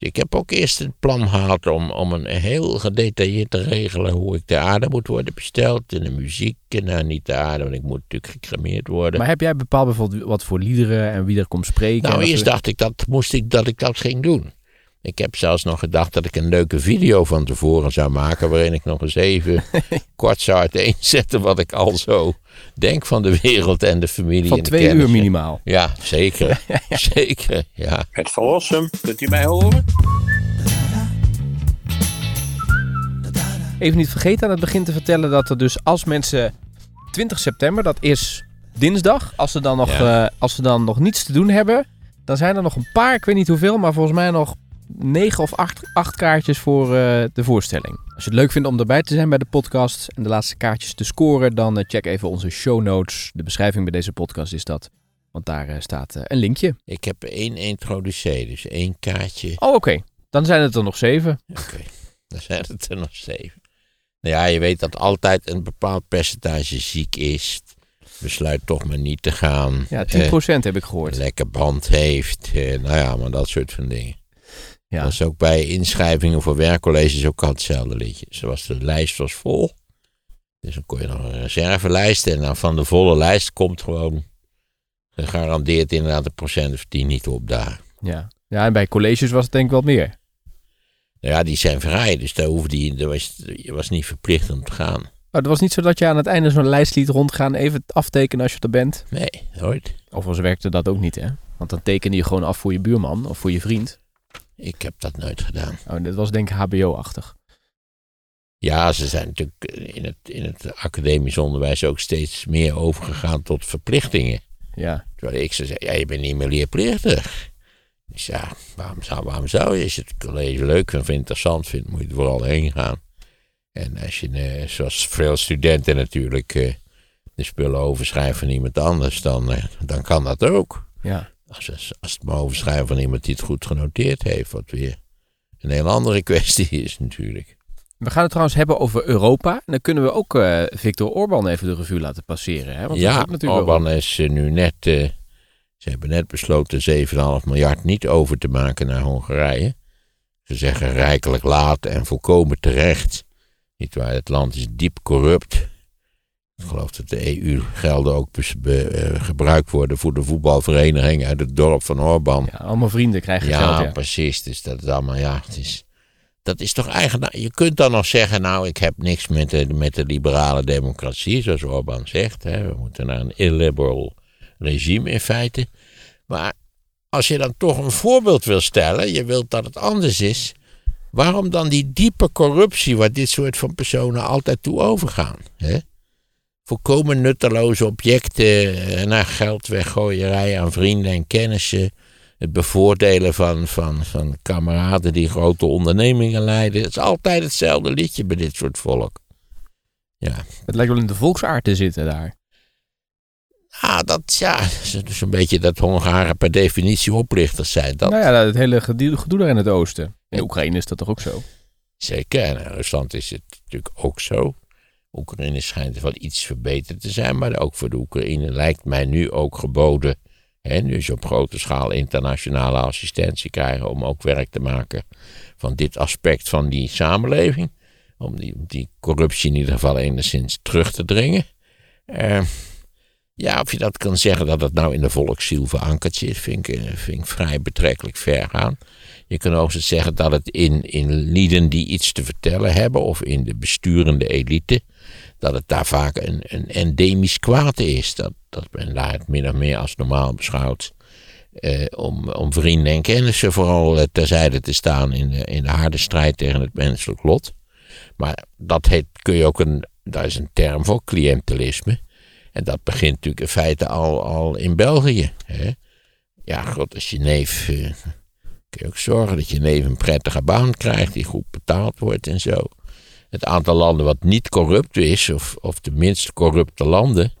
Ik heb ook eerst het plan gehad om, om een heel gedetailleerd te regelen hoe ik de aarde moet worden besteld. En de muziek. En nou, niet de aarde, want ik moet natuurlijk gecremeerd worden. Maar heb jij bepaald bijvoorbeeld wat voor liederen en wie er komt spreken? nou, eerst dacht ik dat, moest ik dat ik dat ging doen. Ik heb zelfs nog gedacht dat ik een leuke video van tevoren zou maken. waarin ik nog eens even kort zou uiteenzetten. wat ik al zo denk van de wereld en de familie. Van en de twee uur minimaal. Ja, zeker. Zeker, ja. Het verlossen, kunt u mij horen? Even niet vergeten aan het begin te vertellen dat er dus als mensen 20 september, dat is dinsdag, als ze dan nog, Ja. eh, als ze dan nog niets te doen hebben, dan zijn er nog een paar, ik weet niet hoeveel, maar volgens mij nog negen of acht, acht kaartjes voor eh, de voorstelling. Als je het leuk vindt om erbij te zijn bij de podcast en de laatste kaartjes te scoren, dan eh, check even onze show notes. De beschrijving bij deze podcast is dat, want daar eh, staat eh, een linkje. Ik heb één introducee, dus één kaartje. Oh, oké. Dan zijn het er nog zeven. Oké, dan zijn het er nog zeven. Nou ja, je weet dat altijd een bepaald percentage ziek is. Besluit toch maar niet te gaan. Ja, 10% Eh, heb ik gehoord. lekker band heeft. eh, nou ja, maar dat soort van dingen. Ja. Dat is ook bij inschrijvingen voor werkcolleges ook al hetzelfde liedje. Zoals de lijst was vol. Dus dan kon je nog een reservelijst. En dan van de volle lijst komt gewoon gegarandeerd inderdaad een procent of tien niet op daar. Ja. ja, en bij colleges was het denk ik wat meer. Nou ja, die zijn vrij. Dus daar hoefde je, daar was, je was niet verplicht om te gaan. Maar het was niet zo dat je aan het einde zo'n lijst liet rondgaan, even aftekenen als je er bent. Nee, nooit. Overigens werkte dat ook niet, hè? Want dan tekende je gewoon af voor je buurman of voor je vriend. Ik heb dat nooit gedaan. Oh, dit was denk ik HBO-achtig. Ja, ze zijn natuurlijk in het, in het academisch onderwijs ook steeds meer overgegaan tot verplichtingen. Ja. Terwijl ik zou zeggen, ja, je bent niet meer leerplichtig. Dus ja, waarom zou, waarom zou je? Als je het college leuk vindt, of interessant vindt, moet je er vooral heen gaan. En als je, eh, zoals veel studenten natuurlijk, eh, de spullen overschrijven van iemand anders, dan, eh, dan kan dat ook. Ja. Als, als, als het maar overschrijven van iemand die het goed genoteerd heeft, wat weer een heel andere kwestie is natuurlijk. We gaan het trouwens hebben over Europa. En dan kunnen we ook eh Victor Orban even de revue laten passeren. Hè? Want is ja, ook Orban is eh, nu net, eh, ze hebben net besloten 7,5 miljard niet over te maken naar Hongarije. Ze zeggen rijkelijk laat en volkomen terecht. Niet waar, het land is diep corrupt. Ik geloof dat de EU-gelden ook eh, gebruikt worden voor de voetbalvereniging uit het dorp van Orban. Ja, allemaal vrienden krijgen Ja, geld. Ja. precies. Dus dat is allemaal, ja, het is, dat is toch eigenlijk, je kunt dan nog zeggen, nou, ik heb niks met de, met de liberale democratie, zoals Orbán zegt. Hè. We moeten naar een illiberal regime in feite. Maar als je dan toch een voorbeeld wil stellen, je wilt dat het anders is, waarom dan die diepe corruptie waar dit soort van personen altijd toe overgaan? Hè? Volkomen nutteloze objecten, eh, naar geld weggooierij aan vrienden en kennissen het bevoordelen van, van, van kameraden die grote ondernemingen leiden. Het is altijd hetzelfde liedje bij dit soort volk. Ja, Het lijkt wel in de volksaard te zitten daar. ah, dat ja, is dus een beetje dat Hongaren per definitie oplichters zijn. Dat Nou ja, het hele gedoe gedoe daar in het oosten. In Oekraïne is dat toch ook zo? zeker. En in Rusland is het natuurlijk ook zo. Oekraïne schijnt wel iets verbeterd te zijn, maar ook voor de Oekraïne lijkt mij nu ook geboden. Hè, ze op grote schaal internationale assistentie krijgen om ook werk te maken van dit aspect van die samenleving. Om die, die corruptie in ieder geval enigszins terug te dringen. Eh, ja, of je dat kan zeggen dat het nou in de volksziel verankerd zit, vind ik, eh, vind ik vrij betrekkelijk ver gaan. Je kan ook zeggen dat het in, in lieden die iets te vertellen hebben, of in de besturende elite, dat het daar vaak een, een endemisch kwaad is. Dat, dat men daar het min of meer als normaal beschouwt. eh, om, om vrienden en kennissen vooral eh, terzijde te staan in de, in de harde strijd tegen het menselijk lot. Maar dat heet, kun je ook een, daar is een term voor, cliëntelisme. En dat begint natuurlijk in feite al, al in België. Hè? Ja, god, als je neef. eh, kun je ook zorgen dat je neef een prettige baan krijgt, die goed betaald wordt en zo. Het aantal landen wat niet corrupt is, of, of de minst corrupte landen,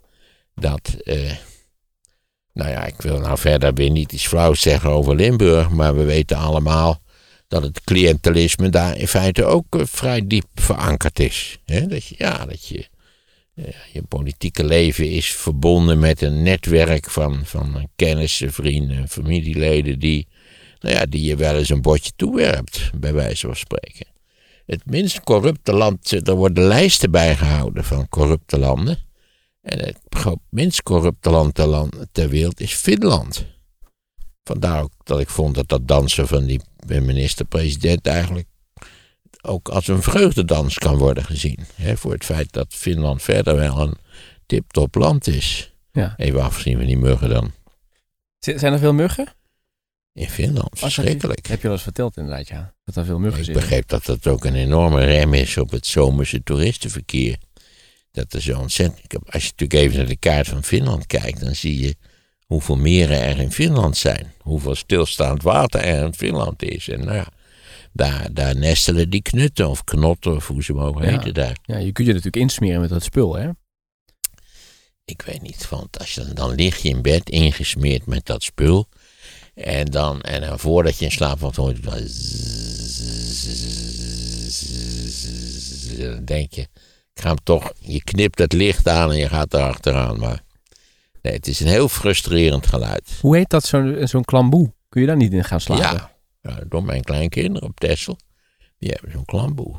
dat. eh, nou ja, ik wil nou verder weer niet iets flauws zeggen over Limburg, maar we weten allemaal dat het cliëntelisme daar in feite ook eh, vrij diep verankerd is. Dat je, ja, dat je, eh, je politieke leven is verbonden met een netwerk van, van kennissen, vrienden, familieleden die Nou ja, die je wel eens een bordje toewerpt, bij wijze van spreken. Het minst corrupte land, er worden lijsten bijgehouden van corrupte landen. En het minst corrupte land ter, land ter wereld is Finland. Vandaar ook dat ik vond dat dat dansen van die minister-president eigenlijk ook als een vreugdedans kan worden gezien. Hè, voor het feit dat Finland verder wel een tip-top land is. Ja. Even afgezien van die muggen dan. Zijn er veel muggen? In Finland, verschrikkelijk. Heb je wel eens verteld inderdaad, ja. Dat er veel muggen Ik zitten. begreep dat dat ook een enorme rem is op het zomerse toeristenverkeer. Dat er zo ontzettend. ik heb- Als je natuurlijk even naar de kaart van Finland kijkt, dan zie je hoeveel meren er in Finland zijn. Hoeveel stilstaand water er in Finland is. En nou ja, daar, daar nestelen die knutten of knotten of hoe ze mogen Ja. heten daar. Ja, je kunt je natuurlijk insmeren met dat spul, hè? Ik weet niet, want als je, dan- dan lig je in bed ingesmeerd met dat spul. En dan, en dan voordat je in slaap valt, hoor je dan. Dan denk je, ik ga hem toch, je knipt het licht aan en je gaat erachteraan. Maar nee, het is een heel frustrerend geluid. Hoe heet dat, zo'n zo'n klamboe? Kun je daar niet in gaan slapen? Ja, door mijn kleinkinderen op Texel. Die hebben zo'n klamboe.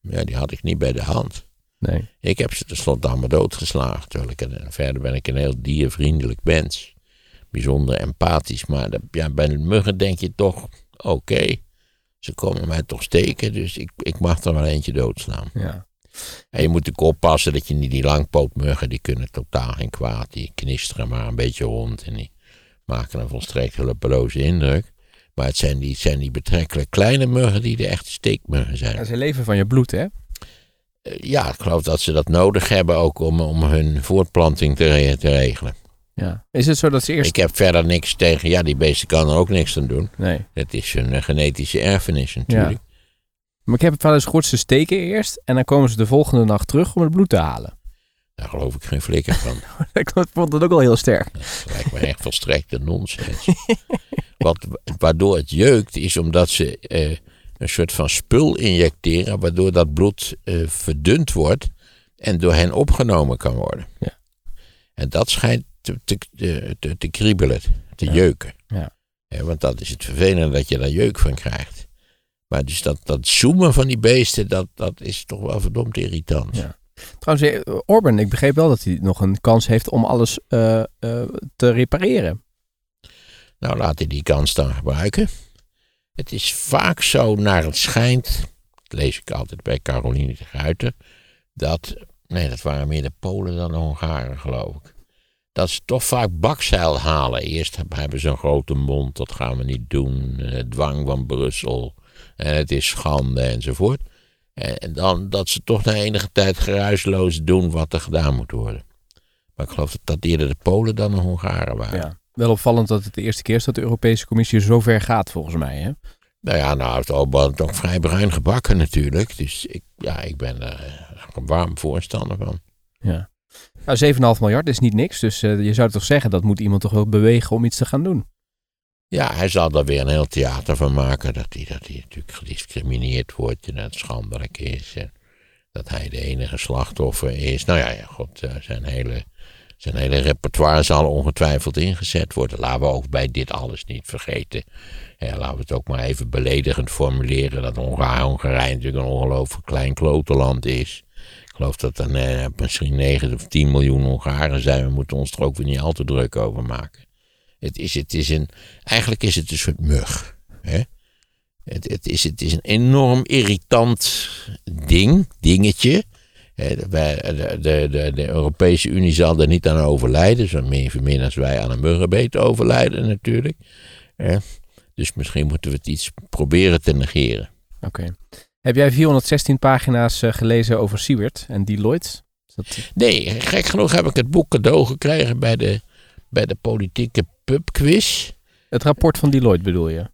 Ja, die had ik niet bij de hand. Nee. Ik heb ze tenslotte allemaal doodgeslagen. Terwijl ik verder ben ik een heel diervriendelijk mens. Bijzonder empathisch. Maar ja, bij de muggen denk je toch, oké, ze komen mij toch steken. Dus ik, ik mag er wel eentje doodslaan. Ja. En je moet natuurlijk oppassen dat je niet die langpootmuggen, die kunnen totaal geen kwaad. Die knisteren maar een beetje rond en die maken een volstrekt hulpeloze indruk. Maar het zijn die, het zijn die betrekkelijk kleine muggen die de echte steekmuggen zijn. Ze leven van je bloed, hè? Eh, Ja, ik geloof dat ze dat nodig hebben ook om, om hun voortplanting te, te regelen. Ja. Is het zo dat ze eerst... Ik heb verder niks tegen, ja, die beesten kan er ook niks aan doen. Nee. Dat is hun eh, genetische erfenis natuurlijk. Maar ik heb het wel eens gehoord, ze steken eerst en dan komen ze de volgende nacht terug om het bloed te halen. Daar geloof ik geen flikker van. ik vond het ook al heel sterk. Dat lijkt me echt volstrekte nonsens. Wat, waardoor het jeukt is omdat ze eh, een soort van spul injecteren, waardoor dat bloed eh, verdund wordt en door hen opgenomen kan worden. Ja. En dat schijnt te, te, te, te, te kriebelen, te Ja. jeuken. Ja. Ja, want dat is het vervelende dat je daar jeuk van krijgt. Maar dus dat, dat zoomen van die beesten, dat, dat is toch wel verdomd irritant. Ja. Trouwens, eh, Orban, ik begreep wel dat hij nog een kans heeft om alles eh, eh, te repareren. Nou, laat hij die kans dan gebruiken. Het is vaak zo, naar het schijnt, dat lees ik altijd bij Caroline de Gruyter, dat, nee, dat waren meer de Polen dan de Hongaren, geloof ik. Dat ze toch vaak bakzeil halen. Eerst hebben ze een grote mond, dat gaan we niet doen. eh, dwang van Brussel, en het is schande enzovoort. En, en dan dat ze toch na enige tijd geruisloos doen wat er gedaan moet worden. Maar ik geloof dat dat eerder de Polen dan de Hongaren waren. Ja. Wel opvallend dat het de eerste keer is dat de Europese Commissie zo ver gaat, volgens mij. Hè? Nou ja, nou heeft Oban toch vrij bruin gebakken natuurlijk. Dus ik, ja, ik ben er eh, een warm voorstander van. Ja. Nou, 7,5 miljard is niet niks. Dus eh, je zou toch zeggen, dat moet iemand toch wel bewegen om iets te gaan doen. Ja, hij zal er weer een heel theater van maken. Dat hij, dat natuurlijk gediscrimineerd wordt en dat het schandelijk is. Dat hij de enige slachtoffer is. Nou ja, ja god, eh, zijn hele, zijn hele repertoire zal ongetwijfeld ingezet worden. Laten we ook bij dit alles niet vergeten. Ja, laten we het ook maar even beledigend formuleren. Dat Hongarije natuurlijk een ongelooflijk klein klotenland is. Ik geloof dat er eh, misschien 9 of 10 miljoen Hongaren zijn. We moeten ons er ook weer niet al te druk over maken. Het is, het is een, eigenlijk is het een soort mug. Hè? Het, het, is, het is een enorm irritant ding, dingetje. De, de, de, de Europese Unie zal er niet aan overlijden. Zo min, min als wij aan een muggenbeet overlijden natuurlijk. Dus misschien moeten we het iets proberen te negeren. Oké. Heb jij 416 pagina's eh, gelezen over Siewert en Deloitte? Dat... Nee, gek genoeg heb ik het boek cadeau gekregen bij de, bij de politieke pubquiz. Het rapport van Deloitte bedoel je?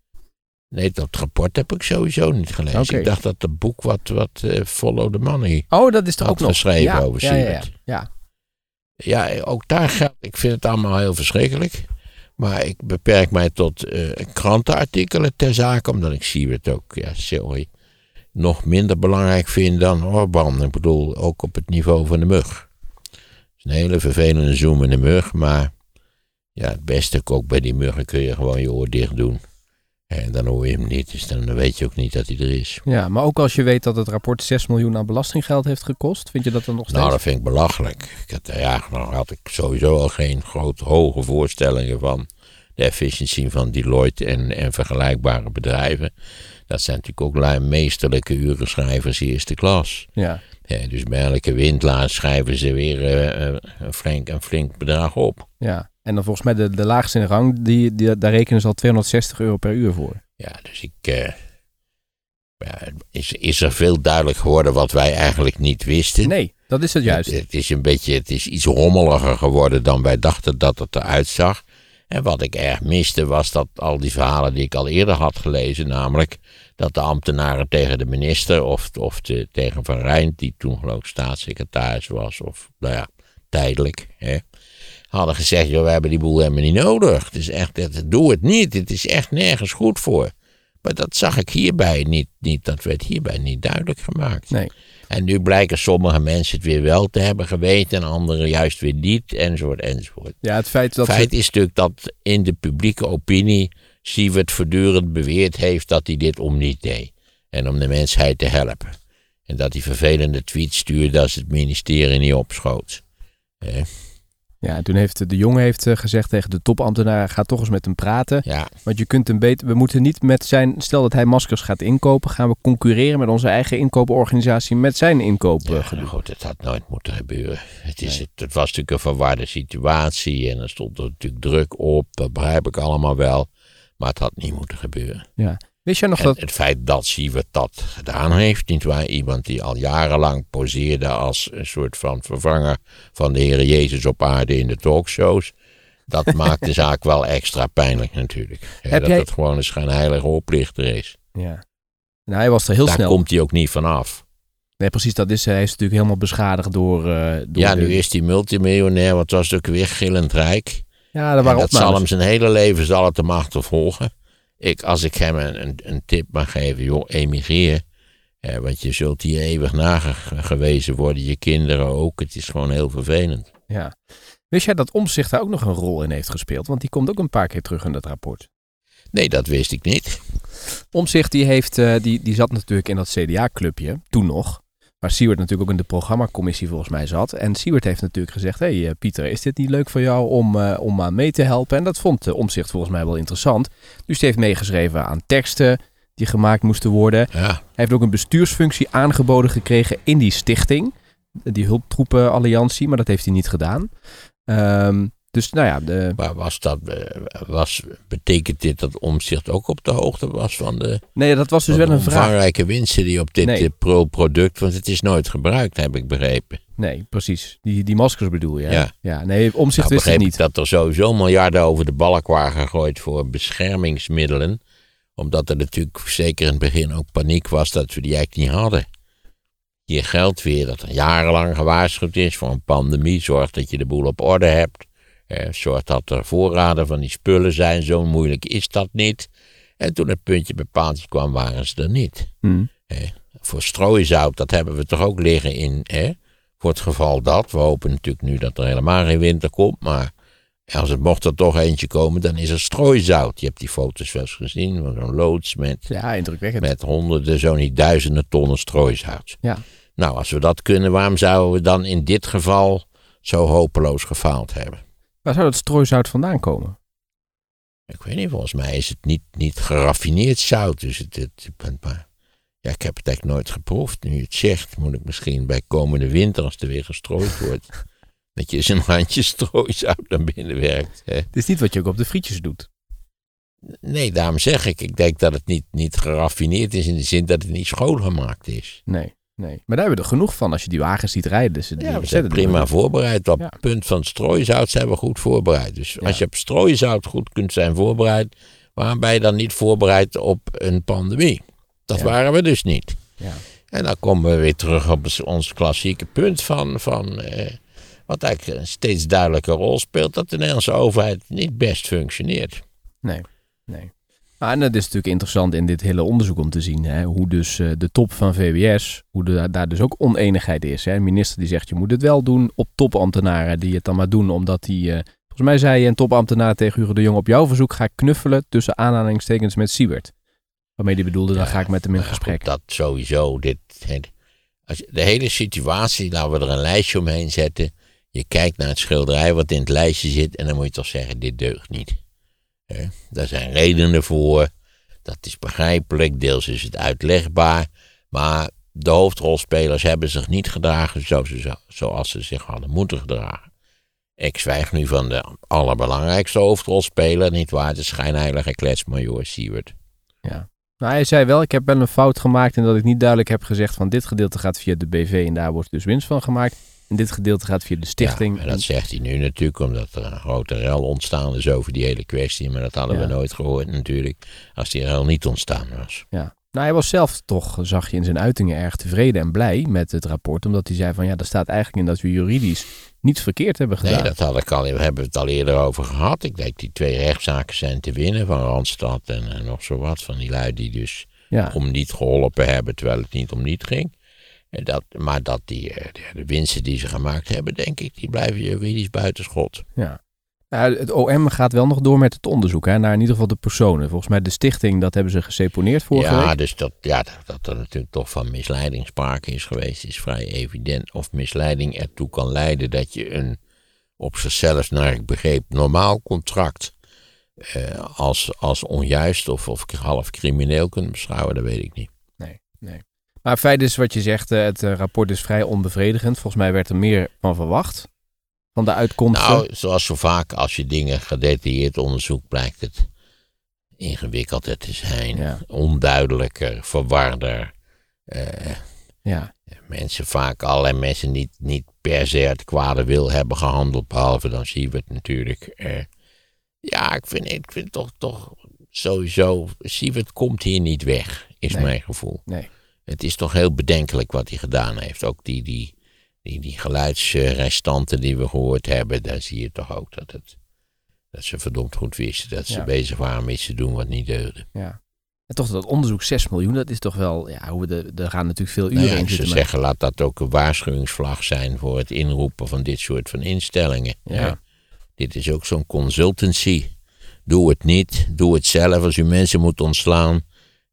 Nee, dat rapport heb ik sowieso niet gelezen. Ik dacht dat het boek wat, wat eh, Follow the Money Oh, dat is toch Had ook nog... geschreven ja, over ja, ja, ja, Siewert. ja. Ja, ook daar geldt. Ik vind het allemaal heel verschrikkelijk. Maar ik beperk mij tot eh, krantenartikelen ter zake, omdat ik Siewert ook, ja, sorry, nog minder belangrijk vind dan Orban. Ik bedoel, ook op het niveau van de mug. Het is een hele vervelende zoemende mug, maar ja, het beste ook bij die muggen kun je gewoon je oor dicht doen. En dan hoor je hem niet, dus dan weet je ook niet dat hij er is. Ja, maar ook als je weet dat het rapport 6 miljoen aan belastinggeld heeft gekost, vind je dat dan nog steeds? Nou, dat vind ik belachelijk. Ik had, ja, nou had ik sowieso al geen groot hoge voorstellingen van de efficiëntie van Deloitte en, en vergelijkbare bedrijven. Dat zijn natuurlijk ook meesterlijke urenschrijvers eerste klas. Ja, Ja, dus bij elke windlaar schrijven ze weer eh, eh, een, flink, een flink bedrag op. ja. En dan volgens mij de, de laagste in de rang, die, die, daar rekenen ze al 260 euro per uur voor. Ja, dus ik. eh, ja, is, is er veel duidelijk geworden wat wij eigenlijk niet wisten? Nee, dat is het juist. Het, het is een beetje, het is iets rommeliger geworden dan wij dachten dat het eruit zag. En wat ik erg miste was dat al die verhalen die ik al eerder had gelezen, namelijk dat de ambtenaren tegen de minister of, of de, tegen Van Rijn, die toen geloof ik staatssecretaris was, of nou ja, tijdelijk, hè, hadden gezegd, joh, we hebben die boel helemaal niet nodig. Het is echt, het, doe het niet, het is echt nergens goed voor. Maar dat zag ik hierbij niet, niet, dat werd hierbij niet duidelijk gemaakt. Nee. En nu blijken sommige mensen het weer wel te hebben geweten en anderen juist weer niet, enzovoort, enzovoort. Ja, het feit dat Feit is natuurlijk dat in de publieke opinie Siewert voortdurend beweerd heeft dat hij dit om niet deed. En om de mensheid te helpen. En dat hij vervelende tweets stuurde als het ministerie niet opschoot. Eh, Ja, toen heeft de jongen heeft eh, gezegd tegen de topambtenaar, ga toch eens met hem praten. ja, Want je kunt hem beter, we moeten niet met zijn, stel dat hij maskers gaat inkopen, gaan we concurreren met onze eigen inkooporganisatie met zijn ja inkoopgedoe. nou goed, het had nooit moeten gebeuren. Het, is, Nee. het, het was natuurlijk een verwarde situatie en er stond er natuurlijk druk op. Dat begrijp ik allemaal wel. Maar het had niet moeten gebeuren. Wist nog En dat... het feit dat Siewert dat gedaan heeft, nietwaar? Iemand die al jarenlang poseerde als een soort van vervanger van de Heer Jezus op aarde in de talkshows. Dat maakt de zaak wel extra pijnlijk natuurlijk. Dat jij- het gewoon een schijnheilige oplichter is. Ja. Nou, hij was er heel Daar snel. komt hij ook niet vanaf. Nee, precies, dat is, hij is natuurlijk helemaal beschadigd door... eh, door Ja, de- nu is hij multimiljonair, want het was ook weer gillend rijk. Ja, En waren dat zal hem zijn hele leven zal het hem achtervolgen. Ik, als ik hem een, een, tip mag geven, joh, emigreer. Eh, want je zult hier eeuwig nagewezen worden, je kinderen ook. Het is gewoon heel vervelend. Ja. Wist jij dat Omzicht daar ook nog een rol in heeft gespeeld? Want die komt ook een paar keer terug in dat rapport. Nee, dat wist ik niet. Omzicht die, heeft, eh, die, die zat natuurlijk in dat CDA-clubje, toen nog. Waar Siewert natuurlijk ook in de programmacommissie volgens mij zat. En Siewert heeft natuurlijk gezegd, hé hey, eh, Pieter, is dit niet leuk voor jou om, eh, om aan mee te helpen? En dat vond uh, Omzicht volgens mij wel interessant. Dus die heeft meegeschreven aan teksten die gemaakt moesten worden. Ja, Hij heeft ook een bestuursfunctie aangeboden gekregen in die stichting. Die hulptroepenalliantie, maar dat heeft hij niet gedaan. Ehm, dus nou ja, de, maar was dat, eh, was, betekent dit dat Omzicht ook op de hoogte was van de, nee, dat was dus wel een vraag. omvangrijke winsten die op dit Nee. eh, pro-product, want het is nooit gebruikt, heb ik begrepen. Nee, precies. Die, die maskers bedoel je. Ja. ja nee, omzicht Nou, wist het begreep ik niet. dat er sowieso miljarden over de balk waren gegooid voor beschermingsmiddelen. Omdat er natuurlijk zeker in het begin ook paniek was dat we die eigenlijk niet hadden. Je geldt weer dat er jarenlang gewaarschuwd is voor een pandemie. Zorg dat je de boel op orde hebt. Eh, zorg dat er voorraden van die spullen zijn. Zo moeilijk is dat niet. En toen het puntje bij paaltje kwam, waren ze er niet. Hm. Voor strooizout, dat hebben we toch ook liggen in. Voor het geval dat. We hopen natuurlijk nu dat er helemaal geen winter komt. Maar als het mocht er toch eentje komen, dan is er strooizout. Je hebt die foto's wel eens gezien van zo'n loods met, Ja, indrukwekkend. met honderden, zo niet duizenden tonnen strooizout. Ja. Nou, als we dat kunnen, waarom zouden we dan in dit geval zo hopeloos gefaald hebben? Waar zou dat strooizout vandaan komen? Ik weet niet, volgens mij is het niet, niet geraffineerd zout. Dus het, het, maar, ja, ik heb het eigenlijk nooit geproefd. Nu je het zegt, moet ik misschien bij komende winter, als er weer gestrooid wordt, dat je eens een handje strooizout naar binnen werkt. Hè? Het is niet wat je ook op de frietjes doet. Nee, daarom zeg ik, ik denk dat het niet, niet geraffineerd is in de zin dat het niet schoongemaakt is. Nee, nee. Maar daar hebben we er genoeg van als je die wagens ziet rijden. Dus die Ja, we zijn prima voorbereid. Op Ja. het punt van strooizout zijn we goed voorbereid. Dus Ja. als je op strooizout goed kunt zijn voorbereid, waarom ben je dan niet voorbereid op een pandemie? Dat Ja. waren we dus niet. Ja. En dan komen we weer terug op ons klassieke punt van, van eh, wat eigenlijk een steeds duidelijke rol speelt, dat de Nederlandse overheid niet best functioneert. Nee, nee. En dat is natuurlijk interessant in dit hele onderzoek om te zien hè, hoe dus eh, de top van VWS, hoe de, daar dus ook oneenigheid is. Hè. Een minister die zegt je moet het wel doen op topambtenaren die het dan maar doen omdat die eh, Volgens mij zei een topambtenaar tegen Hugo de Jong... op jouw verzoek ga ik knuffelen tussen aanhalingstekens met Siebert. Waarmee die bedoelde, dan ga ik met hem in gesprek. dat sowieso. Dit, de hele situatie, laten we er een lijstje omheen zetten. Je kijkt naar het schilderij wat in het lijstje zit en dan moet je toch zeggen, dit deugt niet. Daar zijn redenen voor. Dat is begrijpelijk, deels is het uitlegbaar. Maar de hoofdrolspelers hebben zich niet gedragen zoals ze, zoals ze zich hadden moeten gedragen. Ik zwijg nu van de allerbelangrijkste hoofdrolspeler, nietwaar? De schijnheilige kletsmajor Siewert. Nou, hij zei wel, ik heb wel een fout gemaakt... en dat ik niet duidelijk heb gezegd van dit gedeelte gaat via de BV... en daar wordt dus winst van gemaakt. En dit gedeelte gaat via de stichting. Ja, en dat zegt hij nu natuurlijk omdat er een grote rel ontstaan is over die hele kwestie. Maar dat hadden Ja. we nooit gehoord natuurlijk als die rel niet ontstaan was. Ja. Nou, hij was zelf toch, zag je in zijn uitingen, erg tevreden en blij met het rapport. Omdat hij zei van ja, er staat eigenlijk in dat we juridisch niets verkeerd hebben gedaan. Nee, dat had ik al, we hebben het al eerder over gehad. Ik denk die twee rechtszaken zijn te winnen van Randstad en, en nog zo wat. Van die lui die dus ja. om niet geholpen hebben terwijl het niet om niet ging. Dat, maar dat die, eh, de, de winsten die ze gemaakt hebben, denk ik, die blijven juridisch buitenschot. ja. Nou, het OM gaat wel nog door met het onderzoek hè, naar in ieder geval de personen. Volgens mij de stichting, dat hebben ze geseponeerd vorige ja, week. dus dat, ja, dat, dat er natuurlijk toch van misleiding sprake is geweest, is vrij evident. Of misleiding ertoe kan leiden dat je een op zichzelf, naar ik begreep, normaal contract eh, als, als onjuist of, of half crimineel kunt beschouwen, dat weet ik niet. Nee, nee. Maar feit is wat je zegt, eh, het eh, rapport is vrij onbevredigend. Volgens mij werd er meer van verwacht. Van de uitkomsten. Nou, zoals zo vaak, als je dingen gedetailleerd onderzoekt, blijkt het ingewikkelder te zijn, Ja. onduidelijker, verwarder. eh, ja. mensen vaak allerlei mensen niet, niet per se uit kwade wil hebben gehandeld, behalve dan Siewert natuurlijk. Eh, ja, ik vind, ik vind toch, toch sowieso, Siewert komt hier niet weg, is Nee. mijn gevoel. Nee. Het is toch heel bedenkelijk wat hij gedaan heeft. Ook die, die, die, die geluidsrestanten die we gehoord hebben, daar zie je toch ook dat, het, dat ze verdomd goed wisten dat ze Ja. bezig waren met iets te doen wat niet deugde. Ja. En toch dat onderzoek 6 miljoen, dat is toch wel, ja, hoe we de, er gaan natuurlijk veel uren Nou ja, in zitten. maar- zeggen, laat dat ook een waarschuwingsvlag zijn voor het inroepen van dit soort van instellingen. Ja. hè. Dit is ook zo'n consultancy. Doe het niet, doe het zelf als u mensen moet ontslaan.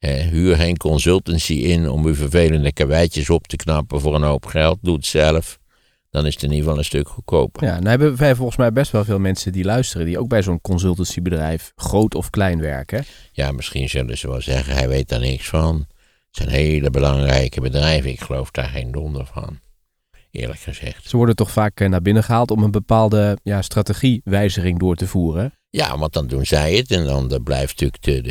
Huur geen consultancy in om uw vervelende karweitjes op te knappen voor een hoop geld. Doe het zelf. Dan is het in ieder geval een stuk goedkoper. Ja, nou hebben wij volgens mij best wel veel mensen die luisteren, die ook bij zo'n consultancybedrijf, groot of klein werken. Ja, misschien zullen ze wel zeggen, hij weet daar niks van. Het zijn hele belangrijke bedrijven. Ik geloof daar geen donder van. Eerlijk gezegd. Ze worden toch vaak eh, naar binnen gehaald om een bepaalde ja, strategiewijziging door te voeren. Ja, want dan doen zij het en dan eh, blijft natuurlijk de,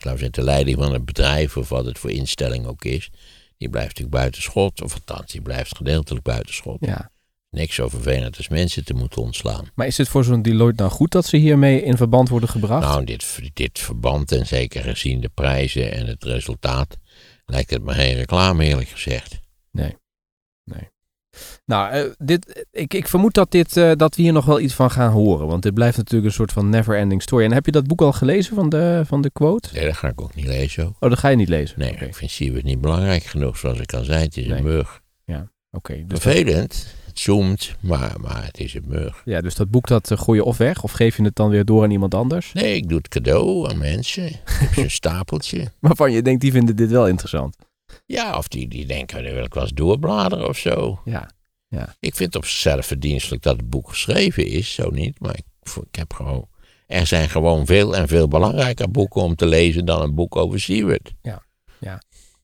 de, de, leiding van het bedrijf, of wat het voor instelling ook is, die blijft natuurlijk buitenschot. Of althans, die blijft gedeeltelijk buitenschot. Ja. Niks zo vervelend als mensen te moeten ontslaan. Maar is het voor zo'n Deloitte nou goed dat ze hiermee in verband worden gebracht? Nou, dit, dit verband, en zeker gezien de prijzen en het resultaat, lijkt het me geen reclame eerlijk gezegd. Nou, eh, dit, ik, ik vermoed dat, dit, eh, dat we hier nog wel iets van gaan horen. Want dit blijft natuurlijk een soort van never-ending story. En heb je dat boek al gelezen van de, van de quote? Nee, dat ga ik ook niet lezen. ook. Oh, dat ga je niet lezen? Nee, ik vind Siewert niet belangrijk genoeg, zoals ik al zei. Het is Nee. een mug. oké. dus, Vervelend, het zoomt, maar, maar het is een mug. ja, dus dat boek dat eh, gooi je of weg? Of geef je het dan weer door aan iemand anders? Nee, ik doe het cadeau aan mensen. Ik heb zo'n stapeltje. Waarvan je denkt, die vinden dit wel interessant. Ja, of die, die denken, dan wil ik wel eens doorbladeren of zo. Ja. Ik vind het op zichzelf verdienstelijk dat het boek geschreven is, zo niet. Maar ik, ik heb gewoon... Er zijn gewoon veel en veel belangrijker boeken om te lezen dan een boek over Siewert.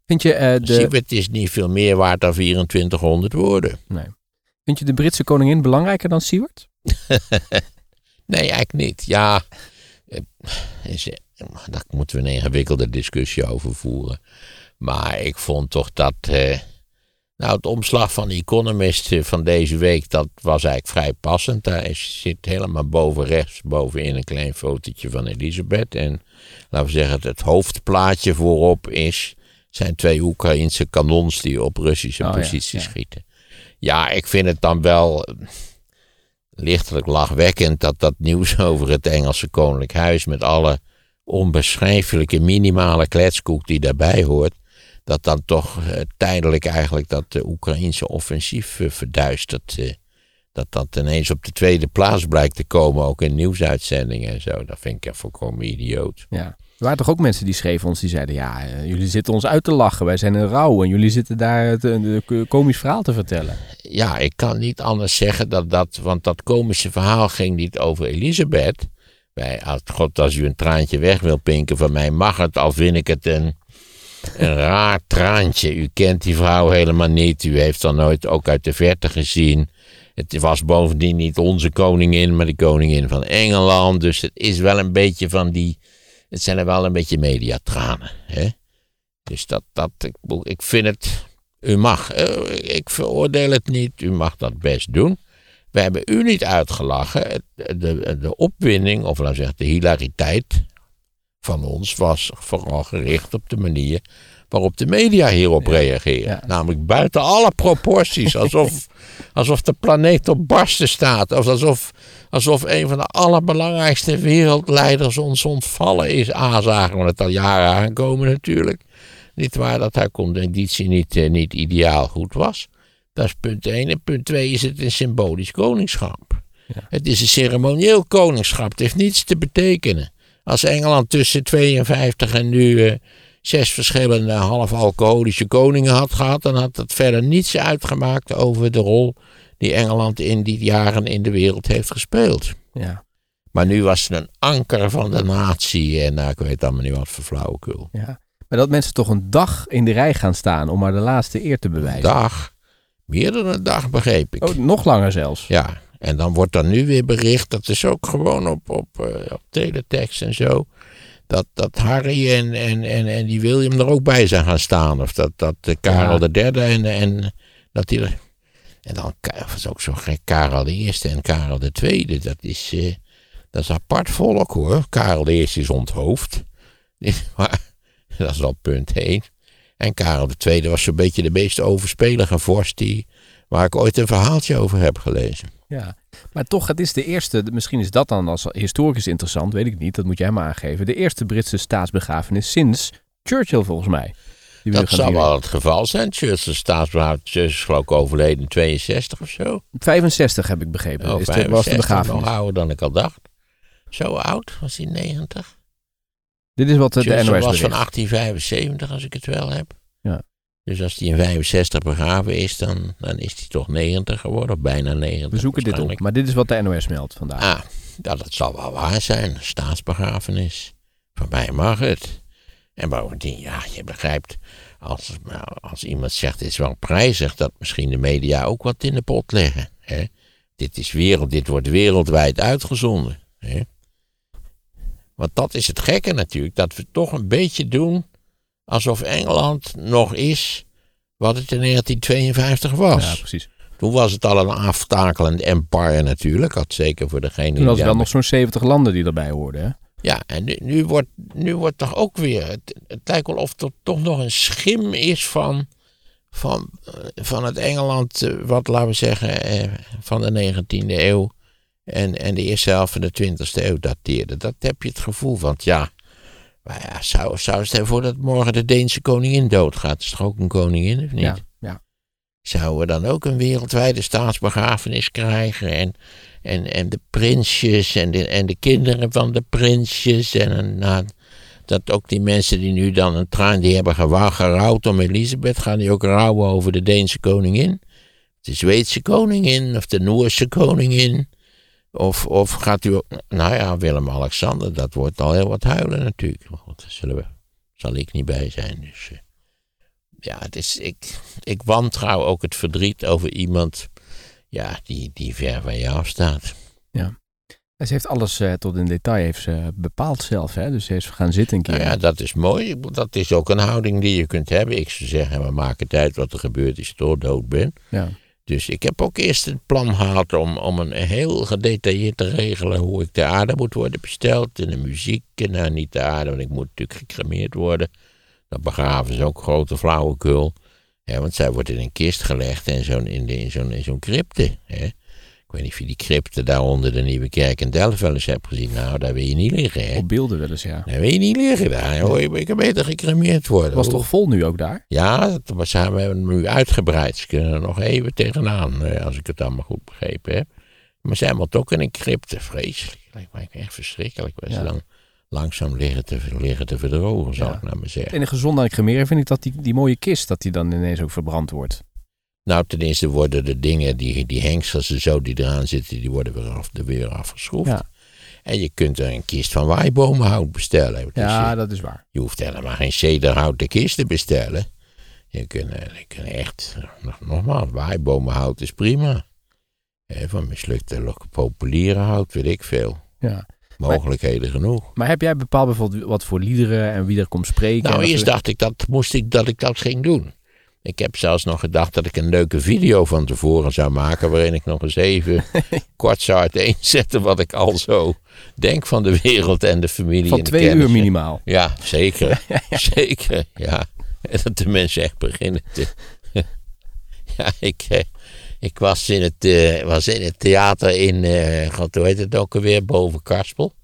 Vind je, eh, de, Siewert is niet veel meer waard dan 2400 woorden. vind je de Britse koningin belangrijker dan Siewert? Nee, eigenlijk niet. Ja, eh, is, eh, daar moeten we een ingewikkelde discussie over voeren. Maar ik vond toch dat. eh, nou, het omslag van de Economist eh, van deze week, dat was eigenlijk vrij passend. Daar is, zit helemaal boven rechts, bovenin een klein fotootje van Elisabeth. En laten we zeggen, het, het hoofdplaatje voorop is, zijn twee Oekraïnse kanons die op Russische Oh posities ja. schieten. Ja, ik vind het dan wel lichtelijk lachwekkend dat dat nieuws over het Engelse Koninklijk Huis met alle onbeschrijfelijke minimale kletskoek die daarbij hoort, dat dan toch eh, tijdelijk eigenlijk dat eh, Oekraïnse offensief eh, verduistert. eh. dat dat ineens op de tweede plaats blijkt te komen, ook in nieuwsuitzendingen en zo. Dat vind ik volkomen idioot. Ja. Er waren toch ook mensen die schreven ons, die zeiden, ja, jullie zitten ons uit te lachen. Wij zijn een rouw en jullie zitten daar het, een komisch verhaal te vertellen. Ja, ik kan niet anders zeggen dat dat, want dat komische verhaal ging niet over Elisabeth. Wij, als, God, als u een traantje weg wil pinken van mij, mag het, al vind ik het een, een raar traantje. U kent die vrouw helemaal niet, u heeft haar nooit ook uit de verte gezien. Het was bovendien niet onze koningin, maar de koningin van Engeland. Dus het is wel een beetje van die. Het zijn er wel een beetje mediatranen. Hè? Dus dat, dat ik, ik vind het. U mag, eh, ik veroordeel het niet, u mag dat best doen. We hebben u niet uitgelachen. De, de opwinding, of laten we zeggen de hilariteit van ons, was vooral gericht op de manier waarop de media hierop reageren. ja. Namelijk buiten alle proporties, alsof, alsof de planeet op barsten staat. Of alsof, alsof een van de allerbelangrijkste wereldleiders ons ontvallen is. A, zagen we het al jaren aankomen natuurlijk. Niet waar dat haar conditie niet, eh, niet ideaal goed was. Dat is punt 1. En punt 2 is het een symbolisch koningschap. Ja. Het is een ceremonieel koningschap. Het heeft niets te betekenen. Als Engeland tussen 52 en nu eh, zes verschillende half alcoholische koningen had gehad, dan had het verder niets uitgemaakt over de rol die Engeland in die jaren in de wereld heeft gespeeld. Ja, Maar nu was het een anker van de natie en nou, ik weet allemaal niet wat voor flauwekul. ja. Maar dat mensen toch een dag in de rij gaan staan om maar de laatste eer te bewijzen. Dag, meer dan een dag begreep ik. Oh, nog langer zelfs. Ja, en dan wordt er nu weer bericht, dat is ook gewoon op, op, eh, op teletext en zo, dat, dat Harry en, en, en, en die William er ook bij zijn gaan staan. Of dat, dat eh, Karel de derde en, en dat die er... En dan was ook zo gek, Karel de eerste en Karel de tweede, dat is, eh, dat is apart volk hoor. Karel de eerste is onthoofd. Maar, dat is al punt één. En Karel de tweede was zo'n beetje de meest overspelige vorst die, waar ik ooit een verhaaltje over heb gelezen. Ja, maar toch, het is de eerste, misschien is dat dan als historicus interessant, weet ik niet, dat moet jij maar aangeven. De eerste Britse staatsbegrafenis sinds Churchill volgens mij. Dat zal vieren. wel het geval zijn. Churchill staatsbehoud is geloof ik overleden in 62 of zo. 65 heb ik begrepen, Oh, is de, was de 65, begrafenis. nog ouder dan ik al dacht. Zo oud was hij 90. Dit is wat de, de NOS was van bericht. 1875 als ik het wel heb. Dus als hij in 65 begraven is, dan, dan is hij toch 90 geworden. Of bijna 90. We zoeken dit op, maar dit is wat de NOS meldt vandaag. Ah, ja, dat zal wel waar zijn. Staatsbegrafenis. Voor mij mag het. En bovendien, ja, je begrijpt, als, nou, als iemand zegt, het is wel prijzig, dat misschien de media ook wat in de pot leggen. Hè? Dit, is wereld, dit wordt wereldwijd uitgezonden. Hè? Want dat is het gekke natuurlijk, dat we toch een beetje doen alsof Engeland nog is wat het in 1952 was. Ja, precies. Toen was het al een aftakelend empire natuurlijk, had zeker voor degene Toen was er wel nog zo'n 70 landen die erbij hoorden. Hè? ja, en nu, nu, wordt, nu wordt toch ook weer. Het, het lijkt wel of er toch nog een schim is van. van, eh, van het Engeland, eh, wat laten we zeggen, eh, van de 19e eeuw. En, en de eerste helft van de 20e eeuw dateerde. Dat heb je het gevoel van, ja. Maar ja, zou, zou stel voor dat morgen de Deense koningin doodgaat. Is toch ook een koningin, of niet? Ja, ja. Zouden we dan ook een wereldwijde staatsbegrafenis krijgen? En, en, en de prinsjes en de, en de kinderen van de prinsjes. En nou, dat ook die mensen die nu dan een traan, die hebben gerouwd om Elisabeth, gaan die ook rouwen over de Deense koningin? De Zweedse koningin of de Noorse koningin? Of, of gaat u nou ja, Willem-Alexander, dat wordt al heel wat huilen natuurlijk. Goed, daar zullen we, zal ik niet bij zijn. Dus eh, ja, het is, ik, ik wantrouw ook het verdriet over iemand ja, die, die ver van jou staat. En Ze heeft alles eh, tot in detail heeft ze bepaald zelf. Hè? Dus ze is gaan zitten een keer. Nou ja, dat is mooi. Dat is ook een houding die je kunt hebben. Ik zou zeggen, we maken uit wat er gebeurt als je door dood bent. Ja. Dus ik heb ook eerst het plan gehad om, om een heel gedetailleerd te regelen hoe ik de aarde moet worden besteld. En de muziek, nou niet de aarde, want ik moet natuurlijk gecremeerd worden. Dat begraven is ook grote flauwekul. Hè, want zij wordt in een kist gelegd en zo'n, in, de, in, zo'n, in zo'n crypte. Hè. Ik weet niet of je die crypte daar onder de Nieuwe Kerk in Delft wel eens hebt gezien. Nou, daar wil je niet liggen, hè. Op beelden wel eens, ja. Daar wil je niet liggen. Daar hoor je, ik kan beter gecremeerd worden. Het was toch vol nu ook daar? Ja, dat was, we hebben hem nu uitgebreid. Ze kunnen er nog even tegenaan, eh, als ik het allemaal goed begrepen heb. Maar zij moet ook in een crypte. Vreselijk. Lijkt mij echt verschrikkelijk. Ze Ja. dan langzaam liggen te, liggen te verdrogen, zou Ja. ik nou maar Het zeggen. enige gezonde aan het cremeren vind ik dat die, die mooie kist, dat die dan ineens ook verbrand wordt. Nou, ten eerste worden de dingen, die, die hengsels en zo die eraan zitten, die worden weer, af, er weer afgeschroefd. Ja. En je kunt er een kist van waaibomenhout bestellen. Dus Ja, je, dat is waar. je hoeft helemaal geen cederhouten kist te bestellen. Je kunt, eh, je kunt echt, nog- nogmaals, waaibomenhout is prima. Van mislukte populiere hout, weet ik veel. Ja. Mogelijkheden genoeg. Maar heb jij bepaald bijvoorbeeld wat voor liederen en wie er komt spreken? Nou, eerst dacht ik dat, moest ik dat ik dat ging doen. Ik heb zelfs nog gedacht dat ik een leuke video van tevoren zou maken. waarin ik nog eens even kort zou uiteenzetten. wat ik al zo denk van de wereld en de familie. Van en de twee uur minimaal. Ja, zeker. Zeker, ja. En dat de mensen echt beginnen te. ja, ik, eh, ik was, in het, eh, was in het theater in. eh, God, hoe heet het ook alweer? Boven Karspel.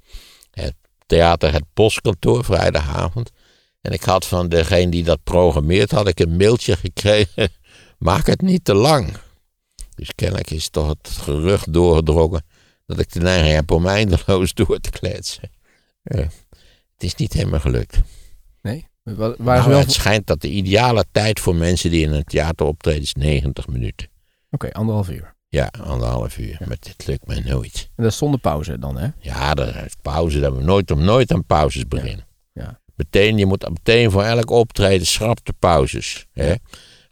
Het theater Het Postkantoor, vrijdagavond. En ik had van degene die dat programmeert, had ik een mailtje gekregen. Maak het niet te lang. Dus kennelijk is toch het gerucht doorgedrongen dat ik de neiging heb om eindeloos door te kletsen. Ja. Het is niet helemaal gelukt. Nee? Wa- Waar Nou, wel... het schijnt dat de ideale tijd voor mensen die in een theater optreden is 90 minuten. Oké, anderhalf uur. Ja, anderhalf uur. Maar dit lukt mij nooit. En dat is zonder pauze dan, hè? Ja, dat is pauze. Dat we nooit om nooit aan pauzes beginnen. Ja. Meteen, je moet meteen voor elk optreden schrap de pauzes. Hè?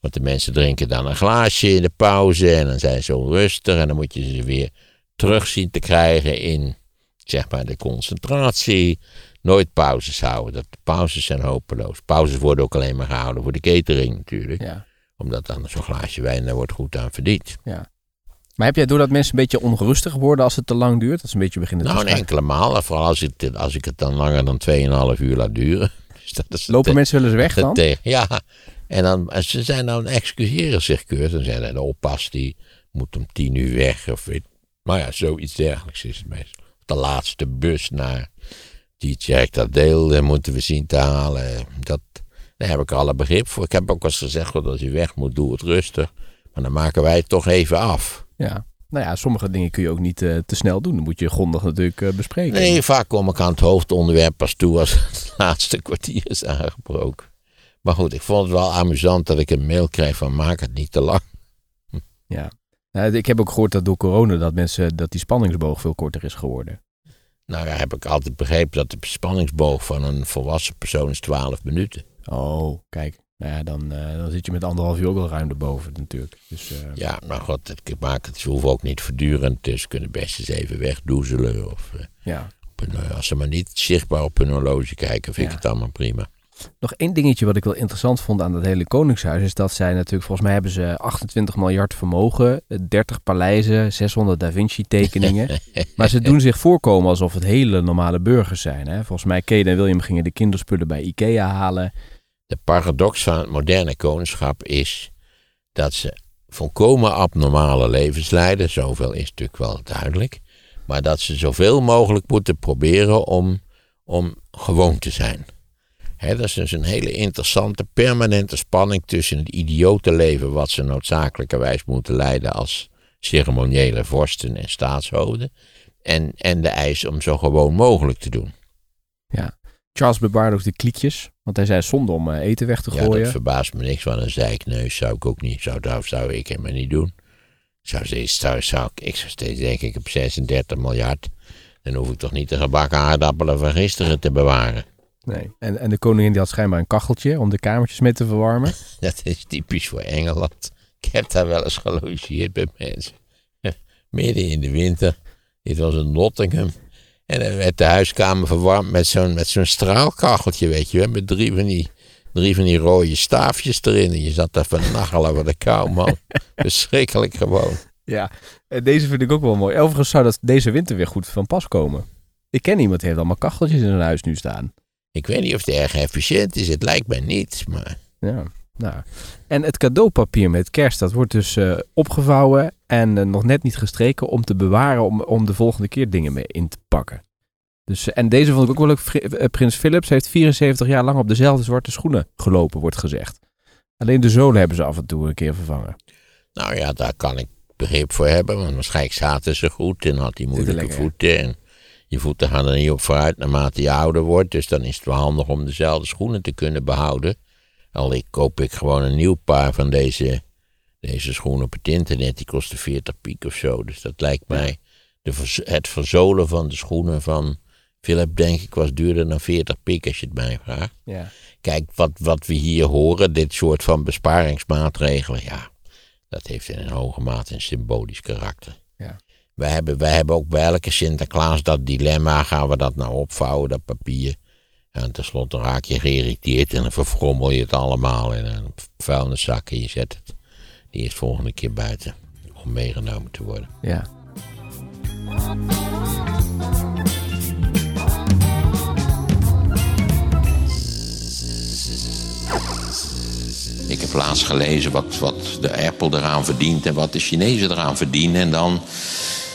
Want de mensen drinken dan een glaasje in de pauze en dan zijn ze onrustig. En dan moet je ze weer terug zien te krijgen in zeg maar, de concentratie. Nooit pauzes houden. Dat, pauzes zijn hopeloos. Pauzes worden ook alleen maar gehouden voor de catering natuurlijk. Ja. Omdat dan zo'n glaasje wijn, daar wordt goed aan verdiend. Maar heb jij doordat mensen een beetje ongerustig worden als het te lang duurt? Dat ze een beetje beginnen Nou, te een enkele maal. Vooral als ik, als ik het dan langer dan 2,5 uur laat duren. Dus dat is Lopen eh, mensen wel eens weg dan? Ja, en dan, ze zijn dan excuseren zich keurig. Dan zijn er de oppas die moet om tien uur weg. Of weet, maar ja, zoiets dergelijks is het meestal. De laatste bus naar die check dat deel moeten we zien te halen. Dat, daar heb ik alle begrip voor. Ik heb ook eens gezegd, goed, als je weg moet, doe het rustig. Maar dan maken wij het toch even af. Ja. Nou ja, sommige dingen kun je ook niet eh, te snel doen. Dan moet je grondig natuurlijk eh, bespreken. Nee, vaak kom ik aan het hoofdonderwerp pas toe als het laatste kwartier is aangebroken. Maar goed, ik vond het wel amusant dat ik een mail kreeg van maak het niet te lang. Ja. Nou, ik heb ook gehoord dat door corona dat mensen dat die spanningsboog veel korter is geworden. Nou ja, heb ik altijd begrepen dat de spanningsboog van een volwassen persoon is 12 minuten. Oh, kijk. Nou ja, dan, eh, dan zit je met anderhalf uur ook wel ruim erboven natuurlijk. Dus eh, Ja, maar god, ik maak het, ze hoeven ook niet voortdurend, dus ze kunnen best eens even wegdoezelen. Of eh, ja. als ze maar niet zichtbaar op hun horloge kijken, vind Ja. ik het allemaal prima. Nog één dingetje wat ik wel interessant vond aan dat hele Koningshuis is dat zij natuurlijk, volgens mij hebben ze 28 miljard vermogen, eh, 30 paleizen, 600 Da Vinci tekeningen. maar ze doen zich voorkomen alsof het hele normale burgers zijn. Hè? Volgens mij Kate en William gingen de kinderspullen bij Ikea halen. De paradox van het moderne koningschap is dat ze volkomen abnormale levens leiden. Zoveel is natuurlijk wel duidelijk. Maar dat ze zoveel mogelijk moeten proberen om, om gewoon te zijn. Dat is dus een hele interessante, permanente spanning tussen het idiote leven wat ze noodzakelijkerwijs moeten leiden als ceremoniële vorsten en staatshoofden. En, en de eis om zo gewoon mogelijk te doen. Charles bewaarde ook de kliekjes, want hij zei zonde om eh, eten weg te Ja, gooien. dat verbaast me niks, want een zeikneus zou ik ook niet, zou, zou, zou ik helemaal niet doen. Zou steeds, zou, zou ik, ik zou steeds denken, ik heb 36 miljard. Dan hoef ik toch niet de gebakken aardappelen van gisteren te bewaren. Nee. En, en de koningin die had schijnbaar een kacheltje om de kamertjes mee te verwarmen. Dat is typisch voor Engeland. Ik heb daar wel eens gelogeerd bij mensen. Midden in de winter. Dit was in Nottingham. En dan werd de huiskamer verwarmd met zo'n, met zo'n straalkacheltje, weet je wel. Met drie van, die, drie van die rode staafjes erin. En je zat daar van nachelen van de kou, man. Verschrikkelijk gewoon. Ja, deze vind ik ook wel mooi. Overigens zou dat deze winter weer goed van pas komen. Ik ken iemand die heeft allemaal kacheltjes in zijn huis nu staan. Ik weet niet of het erg efficiënt is. Het lijkt mij niet. Maar Ja. Nou, en het cadeaupapier met kerst, dat wordt dus eh, opgevouwen en eh, nog net niet gestreken om te bewaren om, om de volgende keer dingen mee in te pakken. Dus, eh, en deze vond ik ook wel leuk. Prins Philips heeft 74 jaar lang op dezelfde zwarte schoenen gelopen, wordt gezegd. Alleen de zolen hebben ze af en toe een keer vervangen. Nou ja, daar kan ik begrip voor hebben, want waarschijnlijk zaten ze goed en had hij moeilijke voeten. En je voeten gaan er niet op vooruit naarmate je ouder wordt, dus dan is het wel handig om dezelfde schoenen te kunnen behouden. Al ik koop ik gewoon een nieuw paar van deze, deze schoenen op het internet, die kosten 40 piek of zo. Dus dat lijkt mij, de, het verzolen van de schoenen van Philip, denk ik, was duurder dan 40 piek als je het mij vraagt. Ja. Kijk, wat, wat we hier horen, dit soort van besparingsmaatregelen, ja, dat heeft in een hoge mate een symbolisch karakter. Ja. Wij hebben, wij hebben ook bij elke Sinterklaas dat dilemma, gaan we dat nou opvouwen, dat papier? En tenslotte raak je geïrriteerd en dan verfrommel je het allemaal in een vuilniszak en je zet het die is volgende keer buiten om meegenomen te worden. ja. Ik heb laatst gelezen wat, wat de Apple eraan verdient en wat de Chinezen eraan verdienen. En dan